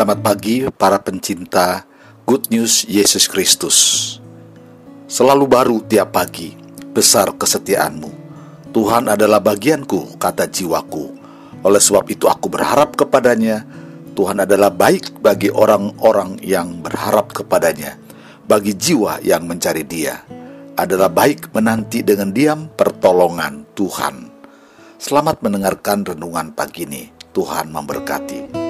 Selamat pagi para pencinta Good News Yesus Kristus. Selalu baru tiap pagi, besar kesetiaanmu. Tuhan adalah bagianku, kata jiwaku. Oleh sebab itu aku berharap kepadanya. Tuhan adalah baik bagi orang-orang yang berharap kepadanya. Bagi jiwa yang mencari dia. Adalah baik menanti dengan diam pertolongan Tuhan. Selamat mendengarkan renungan pagi ini. Tuhan memberkati.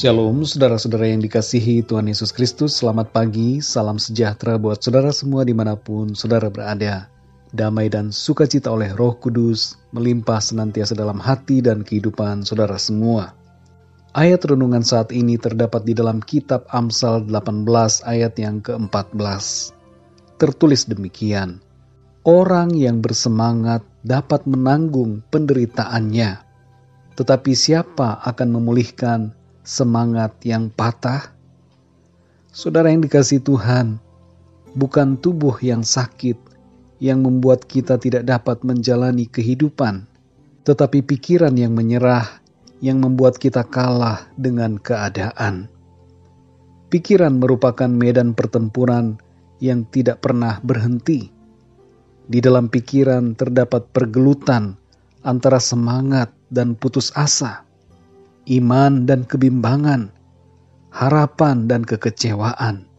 Shalom saudara-saudara yang dikasihi Tuhan Yesus Kristus. Selamat pagi, salam sejahtera buat saudara semua di mana pun saudara berada. Damai dan sukacita oleh roh kudus Melimpah senantiasa dalam hati dan kehidupan saudara semua. Ayat renungan saat ini terdapat di dalam kitab Amsal 18 ayat yang ke-14 Tertulis demikian Orang yang bersemangat dapat menanggung penderitaannya Tetapi siapa akan memulihkan semangat yang patah? Saudara yang dikasih Tuhan, bukan tubuh yang sakit yang membuat kita tidak dapat menjalani kehidupan, tetapi pikiran yang menyerah yang membuat kita kalah dengan keadaan. Pikiran merupakan medan pertempuran yang tidak pernah berhenti. Di dalam pikiran terdapat pergelutan antara semangat dan putus asa iman dan kebimbangan, harapan dan kekecewaan.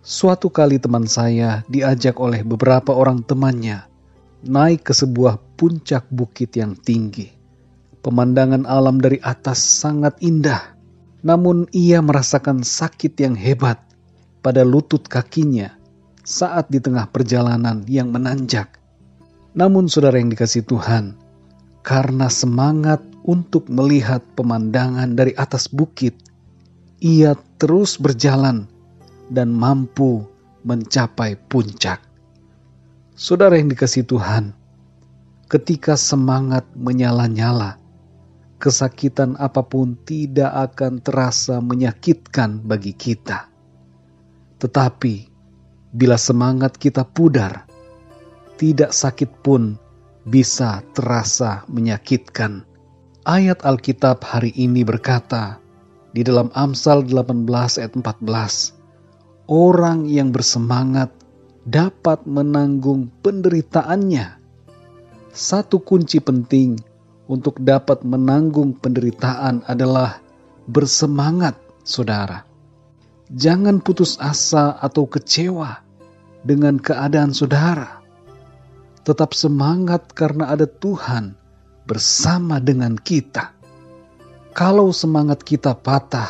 Suatu kali teman saya diajak oleh beberapa orang temannya naik ke sebuah puncak bukit yang tinggi. Pemandangan alam dari atas sangat indah, namun ia merasakan sakit yang hebat pada lutut kakinya saat di tengah perjalanan yang menanjak. Namun saudara yang dikasih Tuhan, karena semangat untuk melihat pemandangan dari atas bukit, ia terus berjalan dan mampu mencapai puncak. Saudara yang dikasih Tuhan, ketika semangat menyala-nyala, kesakitan apa pun tidak akan terasa menyakitkan bagi kita. Tetapi bila semangat kita pudar, tidak sakit pun bisa terasa menyakitkan Ayat Alkitab hari ini berkata di dalam Amsal 18 ayat 14, orang yang bersemangat dapat menanggung penderitaannya. Satu kunci penting untuk dapat menanggung penderitaan adalah bersemangat, saudara. Jangan putus asa atau kecewa dengan keadaan saudara. Tetap semangat karena ada Tuhan bersama dengan kita. Kalau semangat kita patah,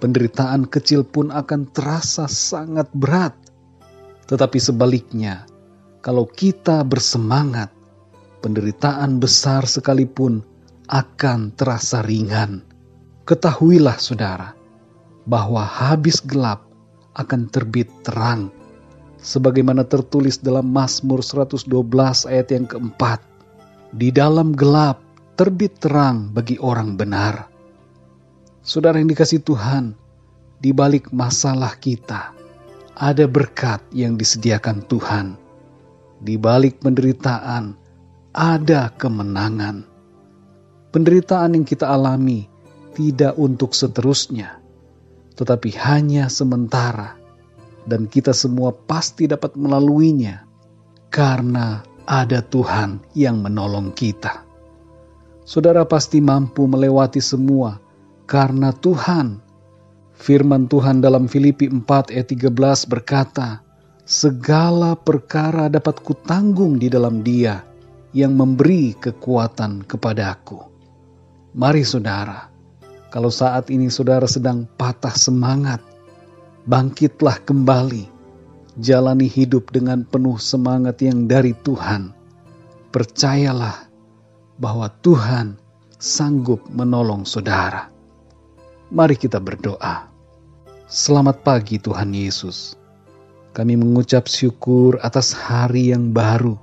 penderitaan kecil pun akan terasa sangat berat. Tetapi sebaliknya, kalau kita bersemangat, penderitaan besar sekalipun akan terasa ringan. Ketahuilah saudara, bahwa habis gelap akan terbit terang. Sebagaimana tertulis dalam Mazmur 112 ayat yang keempat. Di dalam gelap terbit terang bagi orang benar. Saudara yang dikasih Tuhan, di balik masalah kita ada berkat yang disediakan Tuhan. Di balik penderitaan ada kemenangan. Penderitaan yang kita alami tidak untuk seterusnya, tetapi hanya sementara, dan kita semua pasti dapat melaluinya karena ada Tuhan yang menolong kita. Saudara pasti mampu melewati semua karena Tuhan. Firman Tuhan dalam Filipi 4 ayat 13 berkata, Segala perkara dapat kutanggung di dalam dia yang memberi kekuatan kepadaku. Mari saudara, kalau saat ini saudara sedang patah semangat, bangkitlah kembali jalani hidup dengan penuh semangat yang dari Tuhan. Percayalah bahwa Tuhan sanggup menolong saudara. Mari kita berdoa. Selamat pagi Tuhan Yesus. Kami mengucap syukur atas hari yang baru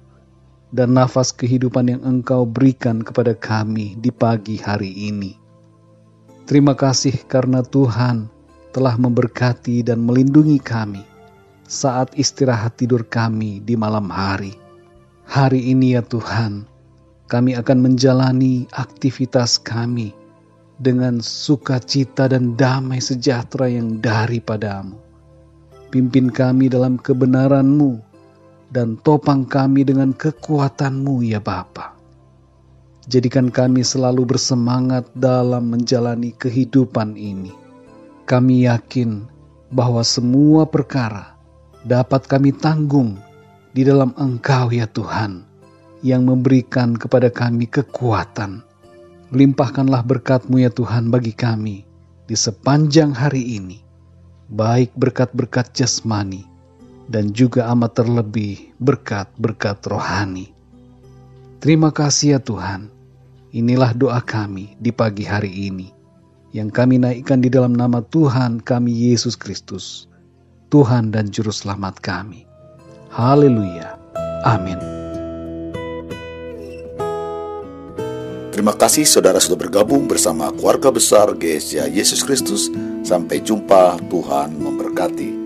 dan nafas kehidupan yang Engkau berikan kepada kami di pagi hari ini. Terima kasih karena Tuhan telah memberkati dan melindungi kami saat istirahat tidur kami di malam hari. Hari ini ya Tuhan, kami akan menjalani aktivitas kami dengan sukacita dan damai sejahtera yang daripadamu. Pimpin kami dalam kebenaran-Mu dan topang kami dengan kekuatan-Mu ya Bapa. Jadikan kami selalu bersemangat dalam menjalani kehidupan ini. Kami yakin bahwa semua perkara dapat kami tanggung di dalam Engkau ya Tuhan yang memberikan kepada kami kekuatan. Limpahkanlah berkat-Mu ya Tuhan bagi kami di sepanjang hari ini, baik berkat-berkat jasmani dan juga amat terlebih berkat-berkat rohani. Terima kasih ya Tuhan, inilah doa kami di pagi hari ini, yang kami naikkan di dalam nama Tuhan kami Yesus Kristus, Tuhan dan Juru Selamat kami. Haleluya. Amin. Terima kasih saudara sudah bergabung bersama keluarga besar GSJ Yesus Kristus. Sampai jumpa, Tuhan memberkati.